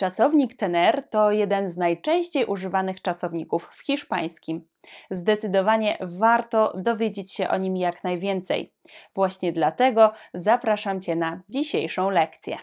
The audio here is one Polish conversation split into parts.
Czasownik tener to jeden z najczęściej używanych czasowników w hiszpańskim. Zdecydowanie warto dowiedzieć się o nim jak najwięcej. Właśnie dlatego zapraszam Cię na dzisiejszą lekcję.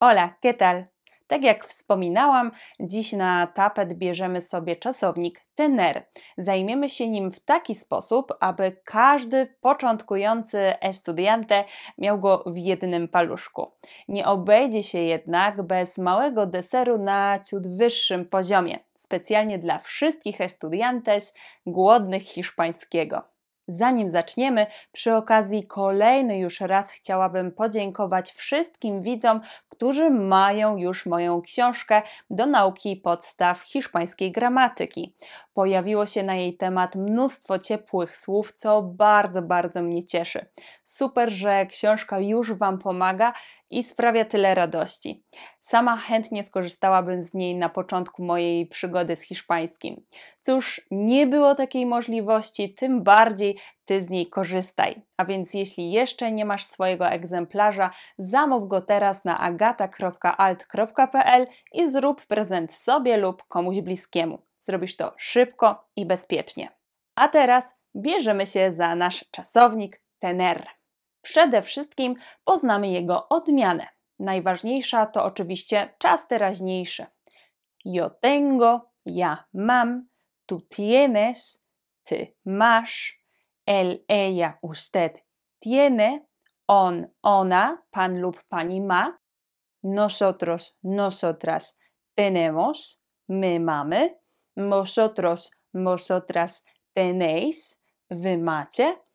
Hola, ¿qué tal? Tak jak wspominałam, dziś na tapet bierzemy sobie czasownik tener. Zajmiemy się nim w taki sposób, aby każdy początkujący estudiante miał go w jednym paluszku. Nie obejdzie się jednak bez małego deseru na ciut wyższym poziomie, specjalnie dla wszystkich estudiantes głodnych hiszpańskiego. Zanim zaczniemy, przy okazji kolejny już raz chciałabym podziękować wszystkim widzom, którzy mają już moją książkę do nauki podstaw hiszpańskiej gramatyki. Pojawiło się na jej temat mnóstwo ciepłych słów, co bardzo, bardzo mnie cieszy. Super, że książka już Wam pomaga i sprawia tyle radości. Sama chętnie skorzystałabym z niej na początku mojej przygody z hiszpańskim. Cóż, nie było takiej możliwości, tym bardziej ty z niej korzystaj. A więc jeśli jeszcze nie masz swojego egzemplarza, zamów go teraz na agata.alt.pl i zrób prezent sobie lub komuś bliskiemu. Zrobisz to szybko i bezpiecznie. A teraz bierzemy się za nasz czasownik tener. Przede wszystkim poznamy jego odmianę. Najważniejsza to oczywiście czas teraźniejszy. Yo tengo, ja mam, tú tienes, ty masz, él, ella, usted tiene, on, ona, pan lub pani ma, nosotros, nosotras tenemos, my mamy, vosotros, vosotras tenéis, wy macie,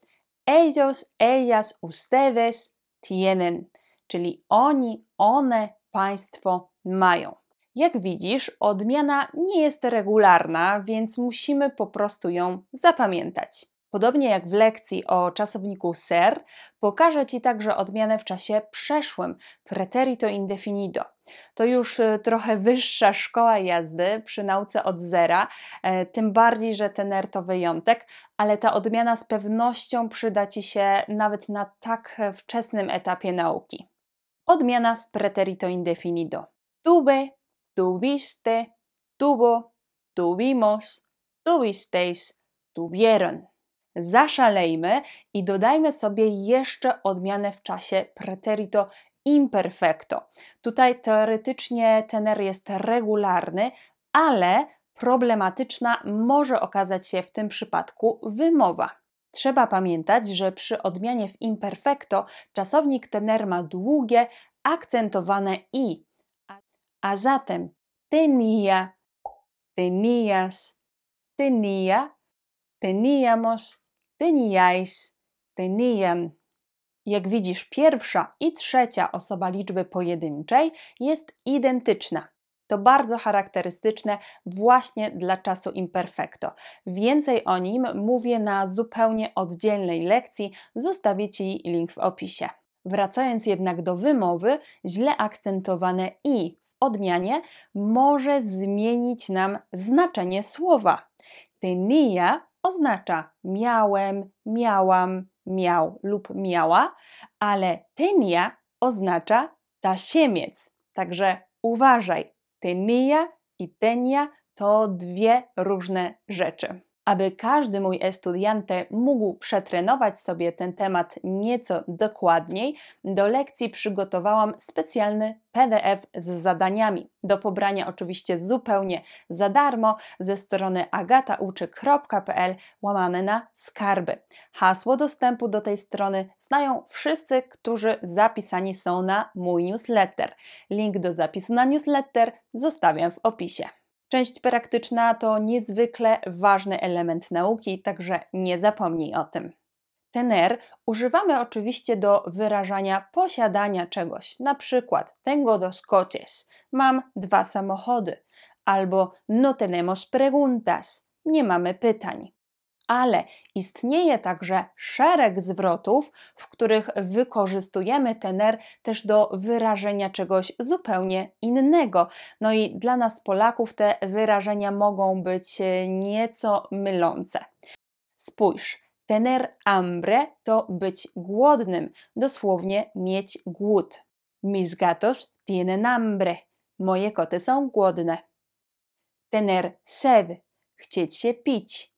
ellos, ellas, ustedes tienen, czyli oni, one, państwo mają. Jak widzisz, odmiana nie jest regularna, więc musimy po prostu ją zapamiętać. Podobnie jak w lekcji o czasowniku ser, pokażę Ci także odmianę w czasie przeszłym, preterito indefinido. To już y, trochę wyższa szkoła jazdy przy nauce od zera, e, tym bardziej, że tener to wyjątek, ale ta odmiana z pewnością przyda Ci się nawet na tak wczesnym etapie nauki. Odmiana w preterito indefinido. Tuve, tuviste, tuvo, tuvimos, tuvisteis, tuvieron zaszalejmy i dodajmy sobie jeszcze odmianę w czasie preterito imperfecto. Tutaj teoretycznie tener jest regularny, ale problematyczna może okazać się w tym przypadku wymowa. Trzeba pamiętać, że przy odmianie w imperfecto czasownik tener ma długie, akcentowane i, a zatem tenía, tenías, tenía, teníamos, teníais, tenían. Jak widzisz, pierwsza i trzecia osoba liczby pojedynczej jest identyczna. To bardzo charakterystyczne właśnie dla czasu imperfecto. Więcej o nim mówię na zupełnie oddzielnej lekcji, zostawię Ci link w opisie. Wracając jednak do wymowy, źle akcentowane i w odmianie może zmienić nam znaczenie słowa. Tenía oznacza miałem, miałam, miał lub miała, ale tenia oznacza tasiemiec. Także uważaj, tenia i tenia to dwie różne rzeczy. Aby każdy mój estudiante mógł przetrenować sobie ten temat nieco dokładniej, do lekcji przygotowałam specjalny PDF z zadaniami. Do pobrania oczywiście zupełnie za darmo ze strony agatauczy.pl łamane na skarby. Hasło dostępu do tej strony znają wszyscy, którzy zapisani są na mój newsletter. Link do zapisu na newsletter zostawiam w opisie. Część praktyczna to niezwykle ważny element nauki, także nie zapomnij o tym. Tener używamy oczywiście do wyrażania posiadania czegoś, na przykład tengo dos coches, mam dwa samochody, albo no tenemos preguntas, nie mamy pytań ale istnieje także szereg zwrotów, w których wykorzystujemy tener też do wyrażenia czegoś zupełnie innego. No i dla nas, Polaków, te wyrażenia mogą być e, nieco mylące. Spójrz, tener hambre to być głodnym, dosłownie mieć głód. Mis gatos tienen hambre. Moje koty są głodne. Tener sed. Chcieć się pić.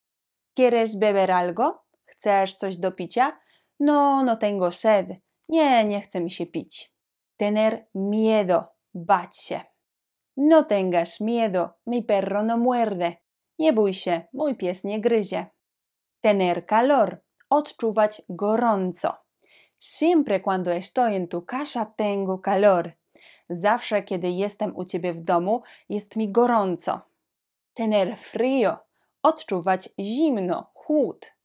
¿Quieres beber algo? Chcesz coś do picia? No, no tengo sed. Nie, nie chce mi się pić. Tener miedo. Bać się. No tengas miedo. Mi perro no muerde. Nie bój się, mój pies nie gryzie. Tener calor. Odczuwać gorąco. Siempre cuando estoy en tu casa tengo calor. Zawsze, kiedy jestem u ciebie w domu, jest mi gorąco. Tener frío. Odczuwać zimno, chłód.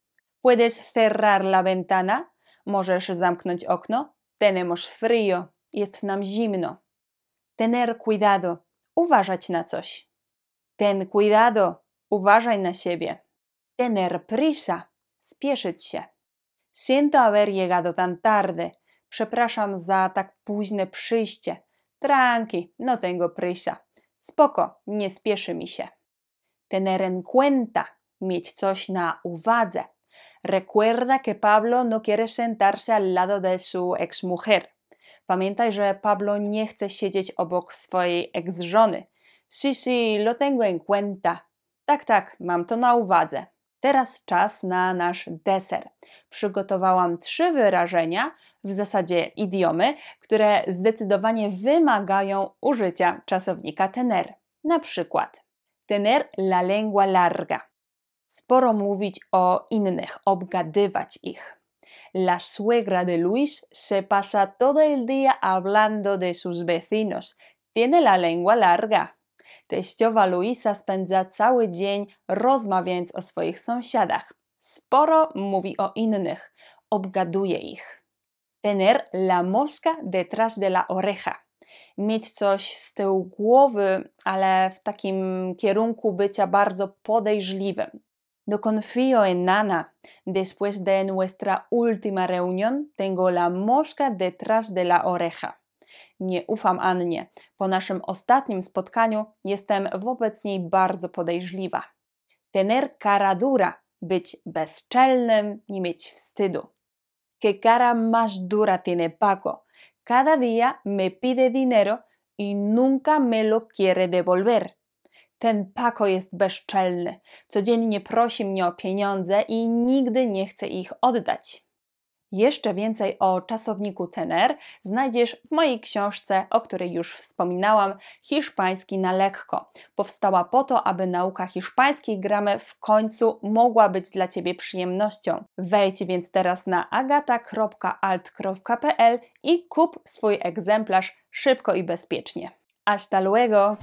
Puedes cerrar la ventana? Możesz zamknąć okno? Tenemos frío. Jest nam zimno. Tener cuidado. Uważać na coś. Ten cuidado. Uważaj na siebie. Tener prisa. Spieszyć się. Siento haber llegado tan tarde. Przepraszam za tak późne przyjście. Tranqui, no tengo prisa. Spoko, nie spieszy mi się. Tener en cuenta. Mieć coś na uwadze. Recuerda que Pablo no quiere sentarse al lado de su exmujer. Pamiętaj, że Pablo nie chce siedzieć obok swojej ex-żony. Sí, sí, lo tengo en cuenta. Tak, tak, mam to na uwadze. Teraz czas na nasz deser. Przygotowałam trzy wyrażenia, w zasadzie idiomy, które zdecydowanie wymagają użycia czasownika tener. Na przykład tener la lengua larga. Sporo mówić o innych, obgadywać ich. La suegra de Luis se pasa todo el día hablando de sus vecinos. Tiene la lengua larga. Teściowa Luisa spędza cały dzień rozmawiając o swoich sąsiadach. Sporo mówi o innych, obgaduje ich. Tener la mosca detrás de la oreja. Mieć coś z tyłu głowy, ale w takim kierunku bycia bardzo podejrzliwym. No confío en Nana. Después de nuestra última reunión, tengo la mosca detrás de la oreja. Nie ufam Annie. Po naszym ostatnim spotkaniu jestem wobec niej bardzo podejrzliwa. Tener cara dura, być bezczelnym, nie mieć wstydu. Que cara más dura tiene Paco. Cada día me pide dinero y nunca me lo quiere devolver. Ten Paco jest bezczelny. Codziennie prosi mnie o pieniądze i nigdy nie chce ich oddać. Jeszcze więcej o czasowniku tener znajdziesz w mojej książce, o której już wspominałam, Hiszpański na lekko. Powstała po to, aby nauka hiszpańskiej gramy w końcu mogła być dla Ciebie przyjemnością. Wejdź więc teraz na agata.alt.pl i kup swój egzemplarz szybko i bezpiecznie. Hasta luego!